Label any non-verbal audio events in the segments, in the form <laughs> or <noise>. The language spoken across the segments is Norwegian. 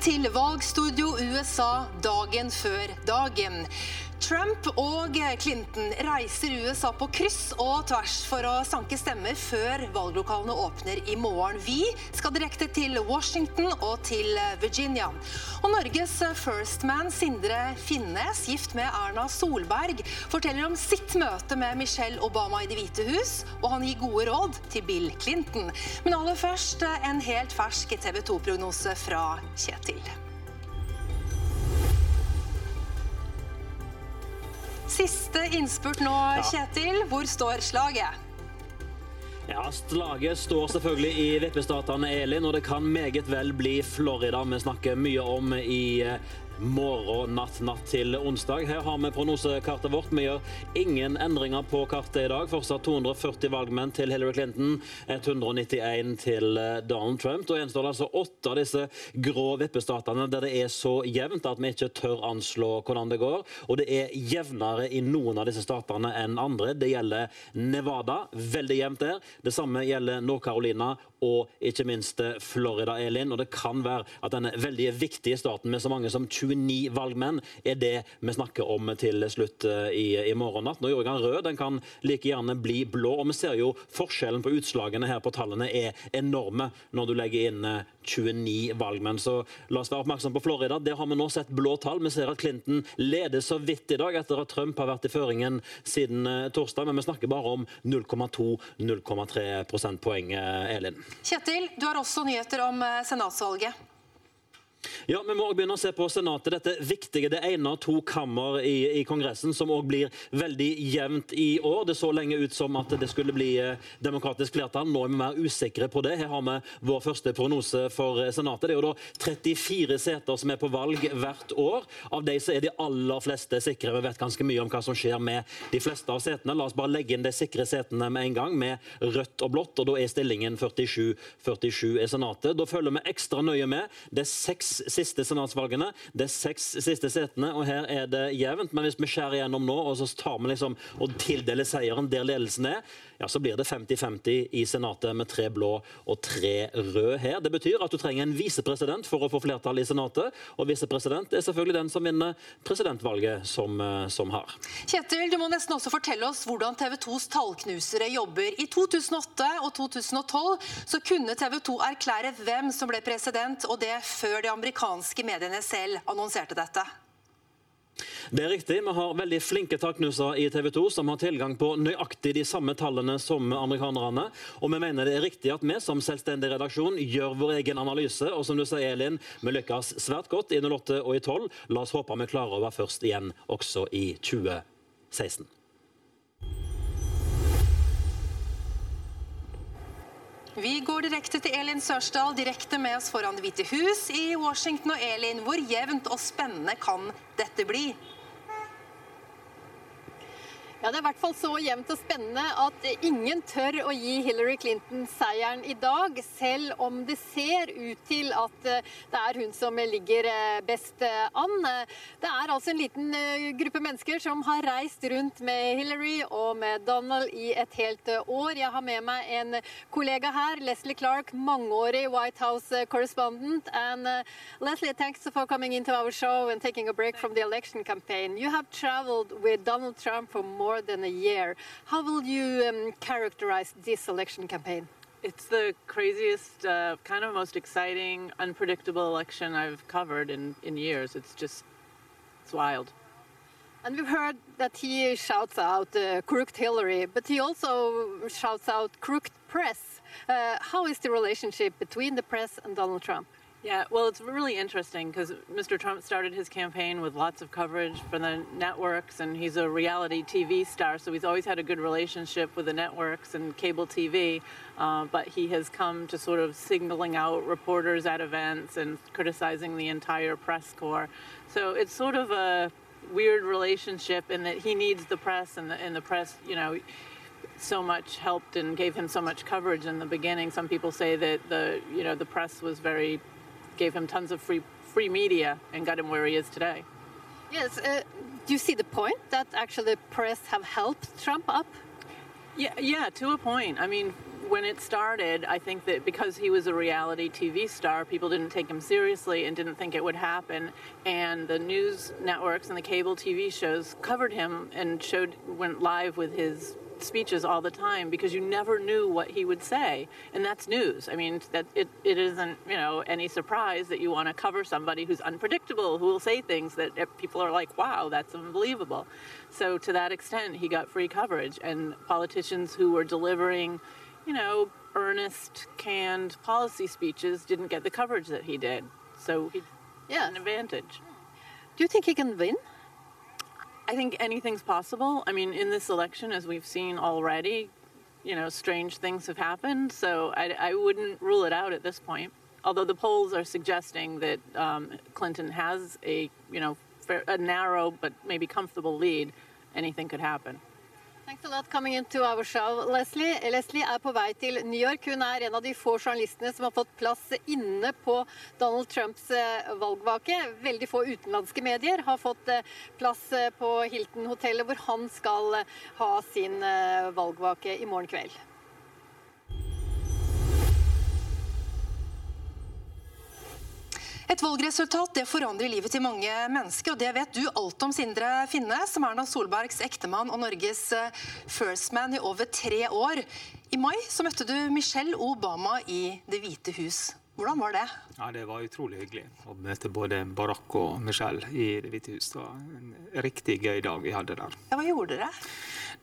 til valgstudio USA dagen før dagen. Trump og Clinton reiser USA på kryss og tvers for å sanke stemmer før valglokalene åpner i morgen. Vi skal direkte til Washington og til Virginia. Og Norges firstman Sindre Finnes, gift med Erna Solberg, forteller om sitt møte med Michelle Obama i Det hvite hus, og han gir gode råd til Bill Clinton. Men aller først en helt fersk TV 2-prognose fra Kjetil. Siste innspurt nå, Kjetil. Hvor står slaget? Ja, Slaget står selvfølgelig i vippestatene, Elin, og det kan meget vel bli Florida vi snakker mye om i morgen, natt, natt til onsdag. Her har vi prognosekartet vårt. Vi gjør ingen endringer på kartet i dag. Fortsatt 240 valgmenn til Hillary Clinton, 191 til eh, Donald Trump. Da gjenstår det altså åtte av disse grå vippestatene der det er så jevnt at vi ikke tør anslå hvordan det går. Og det er jevnere i noen av disse statene enn andre. Det gjelder Nevada, veldig jevnt der. Det samme gjelder Nord-Carolina og ikke minst eh, Florida, Elin. Og det kan være at denne veldig viktige staten med så mange som 20 29 valgmenn er det vi snakker om til slutt eh, i, i morgen natt. Nå gjorde jeg den rød, den kan like gjerne bli blå. og Vi ser jo forskjellen på utslagene her på tallene er enorme når du legger inn 29 eh, valgmenn. Så la oss være oppmerksom på Florida. Der har vi nå sett blå tall. Vi ser at Clinton leder så vidt i dag etter at Trump har vært i føringen siden eh, torsdag, men vi snakker bare om 0,2-0,3 prosentpoeng, Elin. Kjetil, du har også nyheter om senatsvalget. Ja, Vi må også begynne å se på Senatet. Dette viktige, det ene av to kammer i, i Kongressen som også blir veldig jevnt i år. Det så lenge ut som at det skulle bli eh, demokratisk flertall. Nå er vi mer usikre på det. Her har vi vår første prognose for eh, Senatet. Det er jo da 34 seter som er på valg hvert år. Av de så er de aller fleste sikre. Vi vet ganske mye om hva som skjer med de fleste av setene. La oss bare legge inn de sikre setene med en gang, med rødt og blått. og Da er stillingen 47-47 i Senatet. Da følger vi ekstra nøye med. Det er seks siste senatsvalgene. Det er seks siste setene, og her er det jevnt. Men hvis vi skjærer gjennom nå og så tar vi liksom og tildeler seieren der ledelsen er, ja, så blir det 50-50 i Senatet med tre blå og tre røde her. Det betyr at du trenger en visepresident for å få flertall i Senatet, og visepresident er selvfølgelig den som vinner presidentvalget som, eh, som har. Kjetil, du må nesten også fortelle oss hvordan TV 2s tallknusere jobber. I 2008 og 2012 så kunne TV 2 erklære hvem som ble president, og det før de amerikanske mediene selv annonserte dette. Det er riktig. Vi har veldig flinke takknuser i TV 2 som har tilgang på nøyaktig de samme tallene som amerikanerne. Og vi mener det er riktig at vi som selvstendig redaksjon gjør vår egen analyse. Og som du sier, Elin, vi lykkes svært godt i 08 og i 12. La oss håpe vi klarer å være først igjen også i 2016. Vi går direkte til Elin Sørsdal, direkte med oss foran Det hvite hus i Washington. Og Elin, hvor jevnt og spennende kan dette bli? Ja, Det er i hvert fall så jevnt og spennende at ingen tør å gi Hillary Clinton seieren i dag, selv om det ser ut til at eh, det er hun som ligger eh, best eh, an. Det er altså en liten gruppe mennesker som har reist rundt med Hillary og med Donald i et helt år. Jeg har med meg en kollega her, Leslie Clark, mangeårig White House correspondent. And Leslie, thanks for coming into our show and taking a break from the election campaign. You have traveled with Donald Trump for more more than a year. How will you um, characterize this election campaign? It's the craziest, uh, kind of most exciting, unpredictable election I've covered in, in years. It's just, it's wild. And we've heard that he shouts out uh, crooked Hillary, but he also shouts out crooked press. Uh, how is the relationship between the press and Donald Trump? Yeah, well, it's really interesting because Mr. Trump started his campaign with lots of coverage from the networks, and he's a reality TV star, so he's always had a good relationship with the networks and cable TV. Uh, but he has come to sort of signaling out reporters at events and criticizing the entire press corps. So it's sort of a weird relationship in that he needs the press, and the, and the press, you know, so much helped and gave him so much coverage in the beginning. Some people say that the you know the press was very gave him tons of free free media and got him where he is today. Yes. Uh, do you see the point that actually the press have helped Trump up? Yeah, yeah, to a point. I mean, when it started, I think that because he was a reality TV star, people didn't take him seriously and didn't think it would happen. And the news networks and the cable TV shows covered him and showed went live with his speeches all the time because you never knew what he would say. And that's news. I mean that it, it isn't you know any surprise that you want to cover somebody who's unpredictable who will say things that eh, people are like wow that's unbelievable. So to that extent he got free coverage. And politicians who were delivering you know earnest canned policy speeches didn't get the coverage that he did. So he Yeah. an advantage. Do you think he can win? I think anything's possible. I mean, in this election, as we've seen already, you know, strange things have happened. So I, I wouldn't rule it out at this point. Although the polls are suggesting that um, Clinton has a, you know, a narrow but maybe comfortable lead, anything could happen. Thanks a lot coming into our show, Leslie. Leslie er på vei til New York. Hun er en av de få journalistene som har fått plass inne på Donald Trumps eh, valgvake. Veldig få utenlandske medier har fått eh, plass eh, på Hilton-hotellet, hvor han skal ha sin valgvake i morgen kveld. Et valgresultat det forandrer livet til mange mennesker, og det vet du alt om, Sindre Finne, som er Erna Solbergs ektemann og Norges eh, first man i over tre år. I mai så møtte du Michelle Obama i Det hvite hus. Hvordan var det? Ja, Det var utrolig hyggelig å møte både Barack og Michelle i Det hvite hus. Det var en riktig gøy dag vi hadde der. Ja, hva gjorde dere?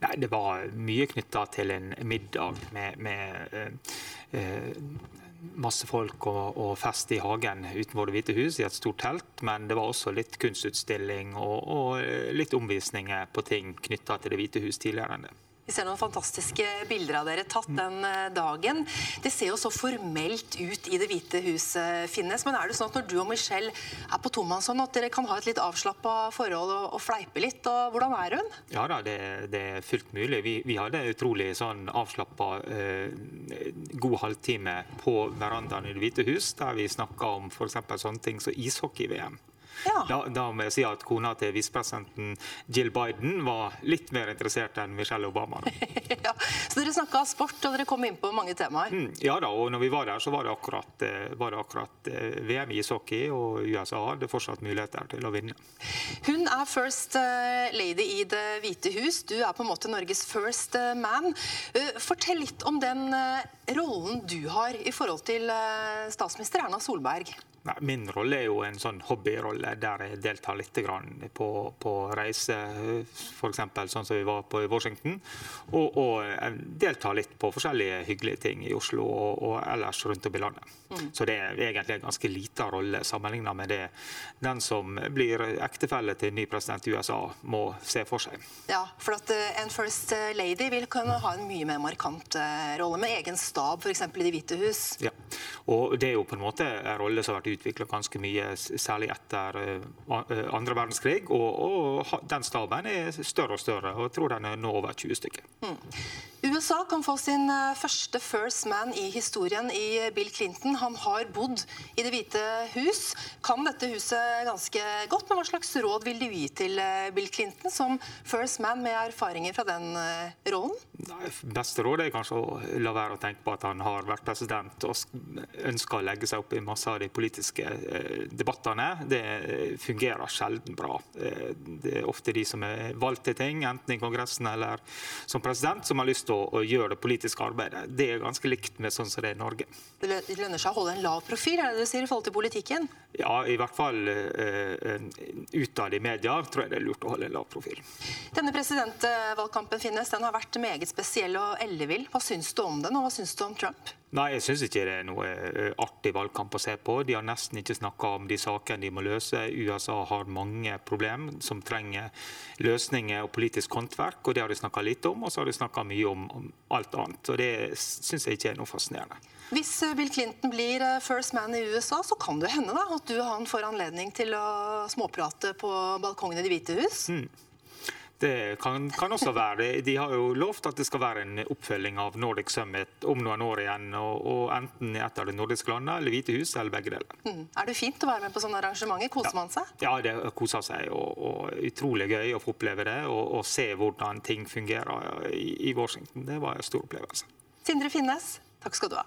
Nei, Det var mye knytta til en middag med, med eh, eh, masse folk og, og, fest i hagen utenfor Det hvite hus i et stort telt. Men det var også litt kunstutstilling og, og litt omvisninger på ting knytta til Det hvite hus tidligere enn det. Vi ser noen fantastiske bilder av dere tatt den eh, dagen. Det ser jo så formelt ut i Det hvite huset, Finnes. Men er det sånn at når du og Michelle er på tomannshånd, at dere kan ha et litt avslappa forhold og, og, fleipe litt? Og hvordan er hun? Ja da, det, det er fullt mulig. Vi, vi hadde utrolig sånn avslappa eh, god halvtime på verandaen i Det hvite hus, der vi snakka om f.eks. sånne ting som ishockey-VM. Ja. Da, da, må jeg si at kona til visepresidenten Jill Biden var litt mer interessert enn Michelle Obama. <laughs> ja, så dere snakka sport, og dere kom inn på mange temaer? Mm, ja da, og når vi var der, så var det akkurat, var det akkurat VM i ishockey, og USA hadde fortsatt muligheter til å vinne. Hun er first lady i Det hvite hus. Du er på en måte Norges first man. Fortell litt om den rollen du har i forhold til statsminister Erna Solberg. Nei, min rolle er jo en sånn hobbyrolle der jeg deltar litt på, på reise, f.eks. sånn som vi var på i Washington. Og, og deltar litt på forskjellige hyggelige ting i Oslo og, og ellers rundt om i landet. Mm. Så det er egentlig en ganske liten rolle sammenlignet med det den som blir ektefelle til ny president i USA, må se for seg. Ja, for at en first lady vil kunne ha en mye mer markant rolle, med egen stab f.eks. i Det hvite hus. Ja, og det er jo på en måte en rolle som har vært utvikla ganske mye, særlig etter andre verdenskrig. Og, og, den staben er større og større, og jeg tror den er nå over 20 stykker. Mm. USA kan få sin første first man i historien i Bill Clinton. Han har bodd i Det hvite hus. Kan dette huset ganske godt. Men hva slags råd vil du gi til Bill Clinton som first man med erfaringer fra den rollen? Nei, beste råd er kanskje å la være å tenke på at han har vært president og ønsker å legge seg opp i masse av de politiske debattene. Det fungerer sjelden bra. Det er ofte de som er valgt til ting, enten i Kongressen eller som president, som har lyst til å, å gjøre det politiske arbeidet. Det er ganske likt med sånn som det er i Norge. Det lønner seg å holde en lav profil, er det du sier i forhold til politikken? Ja, i hvert fall uh, utad i media tror jeg det er lurt å holde en lav profil. Denne presidentvalgkampen finnes, den har vært meget spesiell og ellevill. Hva syns du om den, og hva syns du om Trump? Nei, jeg syns ikke det er noe artig valgkamp å se på. De har nesten ikke snakka om de sakene de må løse. USA har mange problem som trenger løsninger og politisk håndverk, og det har de snakka litt om. Og så har de snakka mye om, om, alt annet. Og det syns jeg ikke er noe fascinerende. Hvis Bill Clinton blir first man i USA, så kan det hende da, at du og han får anledning til å småprate på balkongen i Det hvite hus? Mm. Det kan, kan, også være. De har jo lovt at det skal være en oppfølging av Nordic Summit om noen år igjen. Og, og enten i et av de nordiske landene eller Hvite hus eller begge deler. Mm. Er det fint å være med på sånne arrangementer? Koser ja. man seg? Ja, det koser seg. Og, og, utrolig gøy å få oppleve det og, og se hvordan ting fungerer i, i Washington. Det var en stor opplevelse. Sindre Finnes, Takk skal du ha.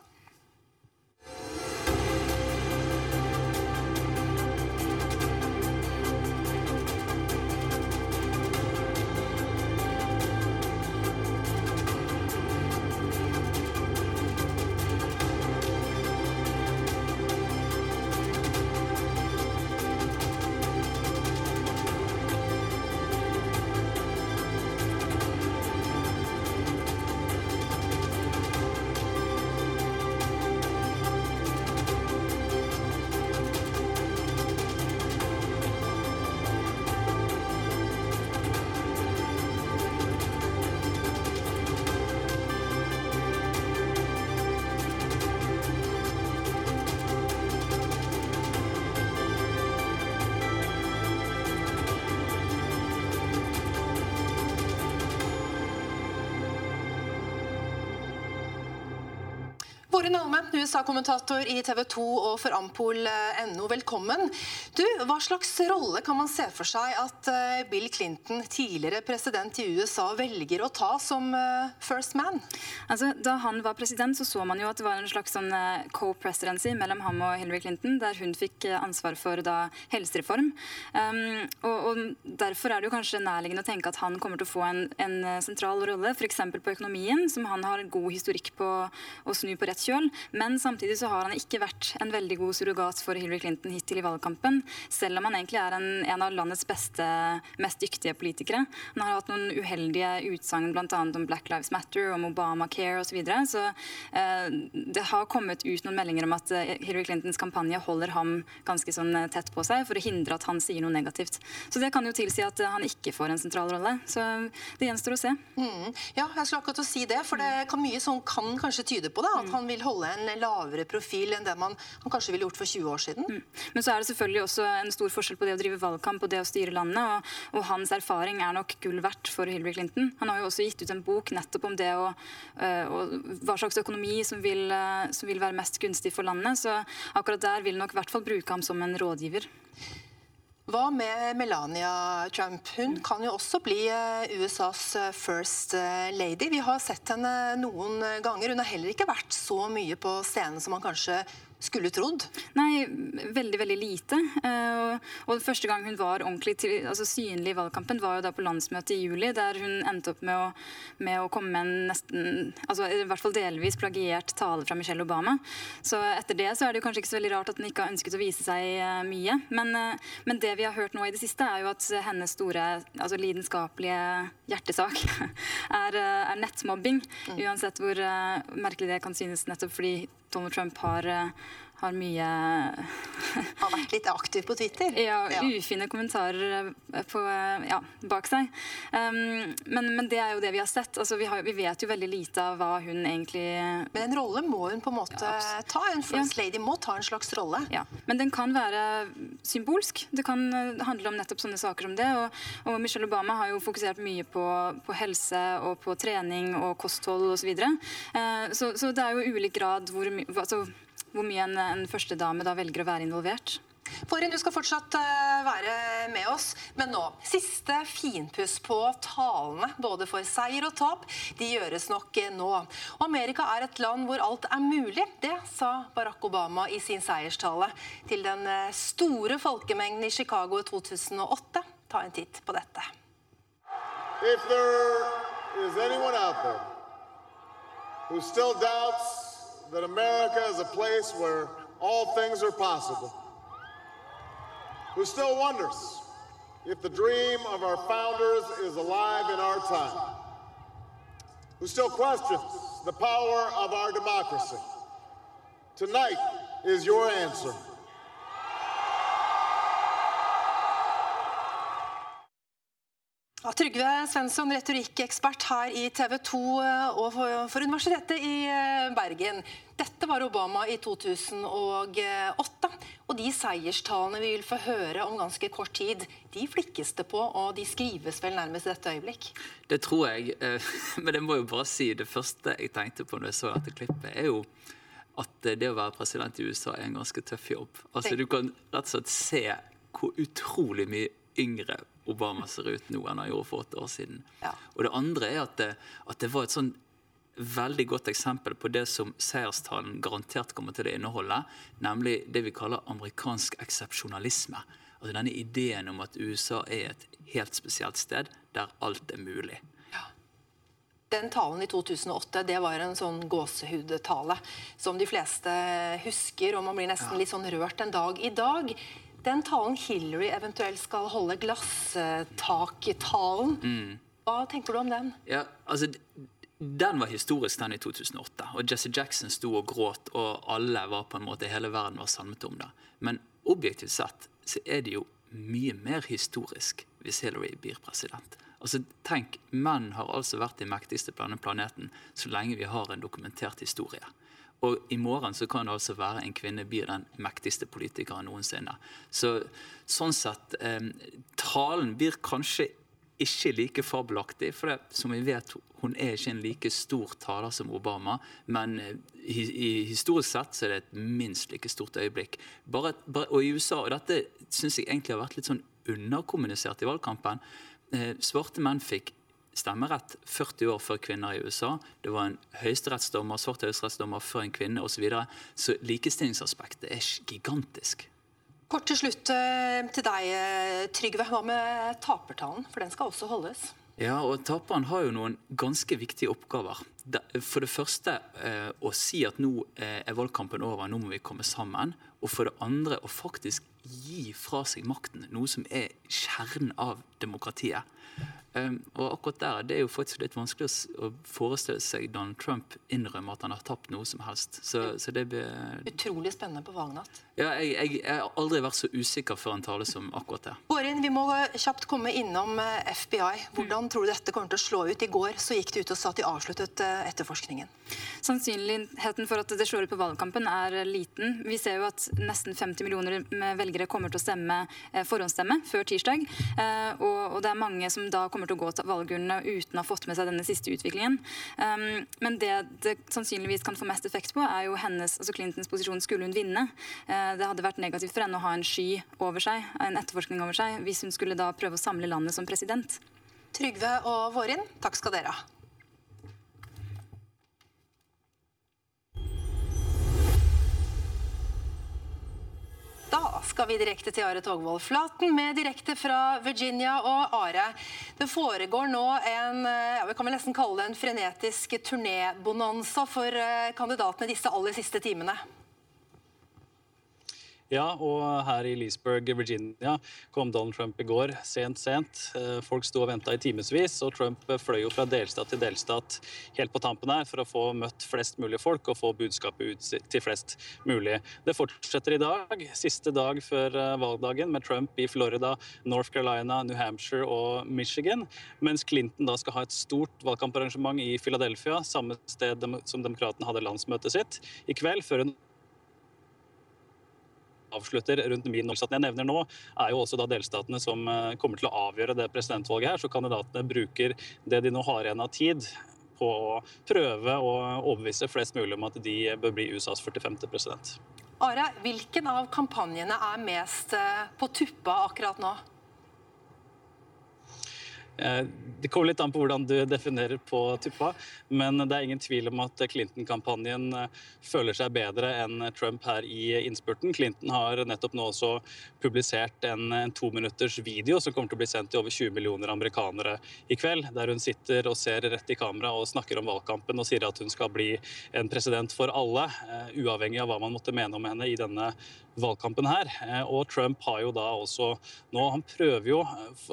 Våre Nalme, USA-kommentator i TV 2 og for Ampol.no, velkommen. Du, Hva slags rolle kan man se for seg at eh, Bill Clinton, tidligere president i USA, velger å ta som eh, first man? Altså, da han var president, så så man jo at det var en slags sånn eh, co-presidency mellom ham og Hillary Clinton, der hun fikk eh, ansvar for da helsereform. Um, og, og Derfor er det jo kanskje nærliggende å tenke at han kommer til å få en, en eh, sentral rolle, f.eks. på økonomien, som han har god historikk på å snu på rett kjøl. Men samtidig så har han ikke vært en veldig god surrogat for Hillary Clinton hittil i valgkampen, selv om han egentlig er en, en av landets beste, mest dyktige politikere. Han har hatt noen uheldige utsagn bl.a. om Black Lives Matter, om Obamacare osv. Så, videre. så eh, det har kommet ut noen meldinger om at eh, Hillary Clintons kampanje holder ham ganske sånn eh, tett på seg for å hindre at han sier noe negativt. Så det kan jo tilsi at eh, han ikke får en sentral rolle. Så det gjenstår å se. Mm. Ja, jeg skulle akkurat å si det, for det kan mye sånn kan kanskje tyde på det, at han vil holde en lavere profil enn det man man kanskje ville gjort for 20 år siden. Men så er det selvfølgelig også en stor forskjell på det å drive valgkamp og det å styre landet. Og, og hans erfaring er nok gull verdt for Hillary Clinton. Han har jo også gitt ut en bok nettopp om det og, øh, og hva slags økonomi som vil, øh, som vil være mest gunstig for landet. Så akkurat der vil nok i hvert fall bruke ham som en rådgiver. Hva med Melania Trump? Hun kan jo også bli eh, USAs eh, first eh, lady. Vi har sett henne noen ganger. Hun har heller ikke vært så mye på scenen som man kanskje skulle trodd. Nei, veldig, veldig lite. Og og første gang hun var ordentlig til, altså synlig i valgkampen, var jo da på landsmøtet i juli, der hun endte opp med å, med å komme med en nesten, altså i hvert fall delvis plagiert tale fra Michelle Obama. Så etter det så er det jo kanskje ikke så veldig rart at hun ikke har ønsket å vise seg uh, mye. Men, uh, men, det vi har hørt nå i det siste, er jo at hennes store altså lidenskapelige hjertesak <laughs> er, er nettmobbing. Mm. Uansett hvor merkelig det kan synes nettopp fordi Donald Trump har, eh, har mye <laughs> Har vært litt aktiv på Twitter? Ja, ja. ufine kommentarer eh, på, eh, ja, bak seg. Um, men, men, det er jo det vi har sett. Altså, vi, har, vi, vet jo veldig lite av hva hun egentlig Men en rolle må hun på en måte ja, ta. En first lady må ta en slags rolle. Ja, Men den kan være symbolsk. Det kan handle om nettopp sånne saker som det. Og, og Michelle Obama har jo fokusert mye på, på helse og på trening og kosthold osv. Så, videre. uh, så Så det er jo ulik grad hvor mye altså, hvor mye en, en førstedame da velger å være involvert. Forin, du skal fortsatt uh, være med oss, men nå Siste finpuss på talene, både for seier og tap, de gjøres nok uh, nå. Amerika er et land hvor alt er mulig. Det sa Barack Obama i sin seierstale til den uh, store folkemengden i Chicago i 2008. Ta en titt på dette. If there is anyone out there who still doubts that America is a place where all things are possible, who still wonders if the dream of our founders is alive in our time, who still questions the power of our democracy. Tonight is your answer. Ja, Trygve Svensson, retorikkekspert her i TV 2 eh, og for Universitetet i eh, Bergen. Dette var Obama i 2008. Og de seierstalene vi vil få høre om ganske kort tid, de flikkes det på, og de skrives vel nærmest i dette øyeblikk? Det tror jeg. Eh, <laughs> men jeg må jo bare si det første jeg tenkte på når jeg så dette klippet, er jo at det å være president i USA er en ganske tøff jobb. Altså Du kan rett og slett se hvor utrolig mye yngre Obama ser ut nå enn han gjorde for åtte år siden. Ja. Og det andre er at det, at det var et sånn veldig godt eksempel på det som seierstalen garantert kommer til å inneholde, nemlig det vi kaller amerikansk eksepsjonalisme. Altså denne ideen om at USA er et helt spesielt sted der alt er mulig. Den talen i 2008 det var en sånn gåsehudtale som de fleste husker, og man blir nesten litt sånn rørt en dag i dag. Den talen Hillary eventuelt skal holde, glasstak-talen, hva tenker du om den? Ja, altså, den var historisk, den i 2008. Og Jesse Jackson sto og gråt, og alle var på en måte, hele verden var samlet om det. Men objektivt sett så er det jo mye mer historisk hvis Hillary blir president. Altså, tenk, Menn har altså vært de mektigste på denne planeten så lenge vi har en dokumentert historie. Og i morgen så kan det altså være en kvinne blir den mektigste politikeren noensinne. Så sånn sett eh, Talen blir kanskje ikke like fabelaktig, for det, som vi vet, hun er ikke en like stor taler som Obama. Men eh, i, i historisk sett så er det et minst like stort øyeblikk. Bare, bare, og i USA, og dette syns jeg egentlig har vært litt sånn underkommunisert i valgkampen. Eh, svarte menn fikk stemmerett 40 år før kvinner i USA. Det var en høyesterettsdommer, svart høyesterettsdommer før en kvinne osv. Så, videre. så likestillingsaspektet er gigantisk. Kort til slutt eh, til deg, eh, Trygve. Hva med tapertalen? For den skal også holdes. Ja, og Taperen har jo noen ganske viktige oppgaver. For det første eh, å si at nå er valgkampen over, nå må vi komme sammen. Og for det andre å faktisk gi fra seg makten, noe som er kjernen av demokratiet. Um, og akkurat der, Det er jo faktisk litt vanskelig å, forestille seg Donald Trump innrømme at han har tapt noe som helst. Så, så det ble... Utrolig spennende på valgnatt. Ja, jeg, jeg, jeg, har aldri vært så usikker før en tale som akkurat det. Bårin, vi må kjapt komme innom eh, FBI. Hvordan tror du dette kommer til å slå ut? I går så gikk det ut og sa at de avsluttet eh, etterforskningen. Sannsynligheten for at det slår ut på valgkampen er liten. Vi ser jo at nesten 50 millioner velgere kommer til å stemme eh, forhåndsstemme før tirsdag. Og, og det er mange som da kommer til å gå til valgurnene uten å ha fått med seg denne siste utviklingen. Um, men det det sannsynligvis kan få mest effekt på, er jo hennes, altså Clintons posisjon skulle hun vinne. Uh, det hadde vært negativt for henne å ha en sky over seg, en etterforskning over seg, hvis hun skulle da prøve å samle landet som president. Trygve og Vårin, takk skal dere ha. Da skal vi direkte til Are Togvold Flaten med direkte fra Virginia. Og Are, det foregår nå en ja, vi kan vel nesten kalle det en frenetisk turnébonanza for eh, kandidatene disse aller siste timene. Ja, og her i Leesburg, Virginia, kom Donald Trump i går. Sent, sent. Eh, folk sto og venta i timevis, og Trump fløy jo fra delstat til delstat helt på tampen her for å få møtt flest mulig folk og få budskapet ut til flest mulig. Det fortsetter i dag, siste dag før eh, valgdagen, med Trump i Florida, North Carolina, New Hampshire og Michigan, mens Clinton da skal ha et stort valgkamparrangement i Philadelphia, samme sted som demokratene hadde landsmøtet sitt i kveld, før hun avslutter rundt min målsetting jeg nevner nå, er jo også da delstatene som eh, kommer til å avgjøre det presidentvalget her. Så kandidatene bruker det de nå har igjen av tid på å prøve å overbevise flest mulig om at de bør bli USAs 45. president. Are, hvilken av kampanjene er mest eh, på tuppa akkurat nå? Eh, det kommer litt an på hvordan du definerer på tuppa, men det er ingen tvil om at Clinton-kampanjen eh, føler seg bedre enn Trump her i innspurten. Clinton har nettopp nå også publisert en, en tominutters video som kommer til å bli sendt til over 20 millioner amerikanere i kveld, der hun sitter og ser rett i kamera og snakker om valgkampen og sier at hun skal bli en president for alle, uh, uavhengig av hva man måtte mene om henne i denne valgkampen her. Uh, og Trump har jo da også nå Han prøver jo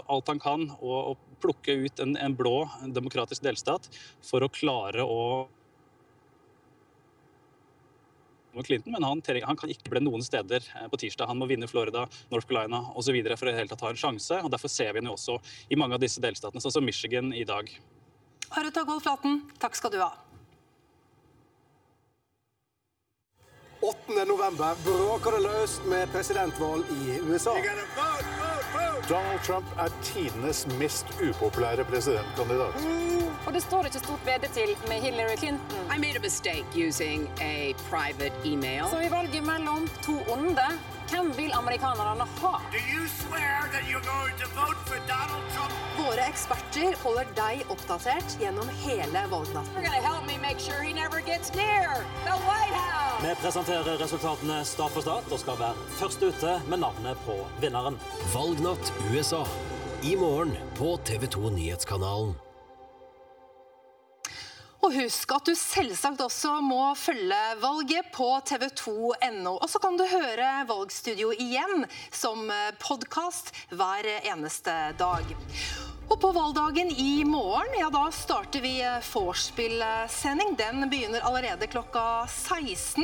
alt han kan å, å plukke ut en, en blå demokratisk delstat for å klare å Clinton, men han, han, kan ikke bli noen steder eh, på tirsdag. Han må vinne Florida, North Carolina osv. for å helt tatt ha en sjanse. og Derfor ser vi jo også i mange av disse delstatene, sånn som Michigan i dag. Harry Tagvold Flaten, takk skal du ha. 8. november bråker det løst med presidentvalg i USA. Donald Trump er tidenes mest upopulære presidentkandidat. Og det står ikke stort bedre til med Hillary Clinton. I made a mistake using a private email. Så i valget mellom to onde, hvem vil amerikanerne ha? Våre eksperter holder deg oppdatert gjennom hele valgnatten. Sure Vi presenterer resultatene stat for stat og skal være først ute med navnet på vinneren. Valgnatt USA. I morgen på TV 2 Nyhetskanalen. Og husk at du selvsagt også må følge valget på tv2.no. Og så kan du høre Valgstudio igjen som podkast hver eneste dag. Og på valgdagen i morgen, ja da starter vi vorspiel-sending. Den begynner allerede klokka 16.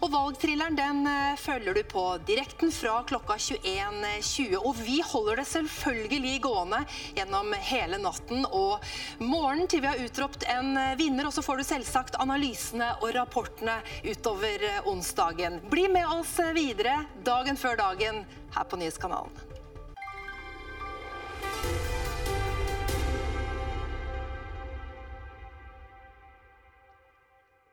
Og valgthrilleren den følger du på direkten fra klokka 21.20. Og vi holder det selvfølgelig gående gjennom hele natten og morgenen til vi har utropt en vinner. Og så får du selvsagt analysene og rapportene utover onsdagen. Bli med oss videre dagen før dagen her på Nyhetskanalen.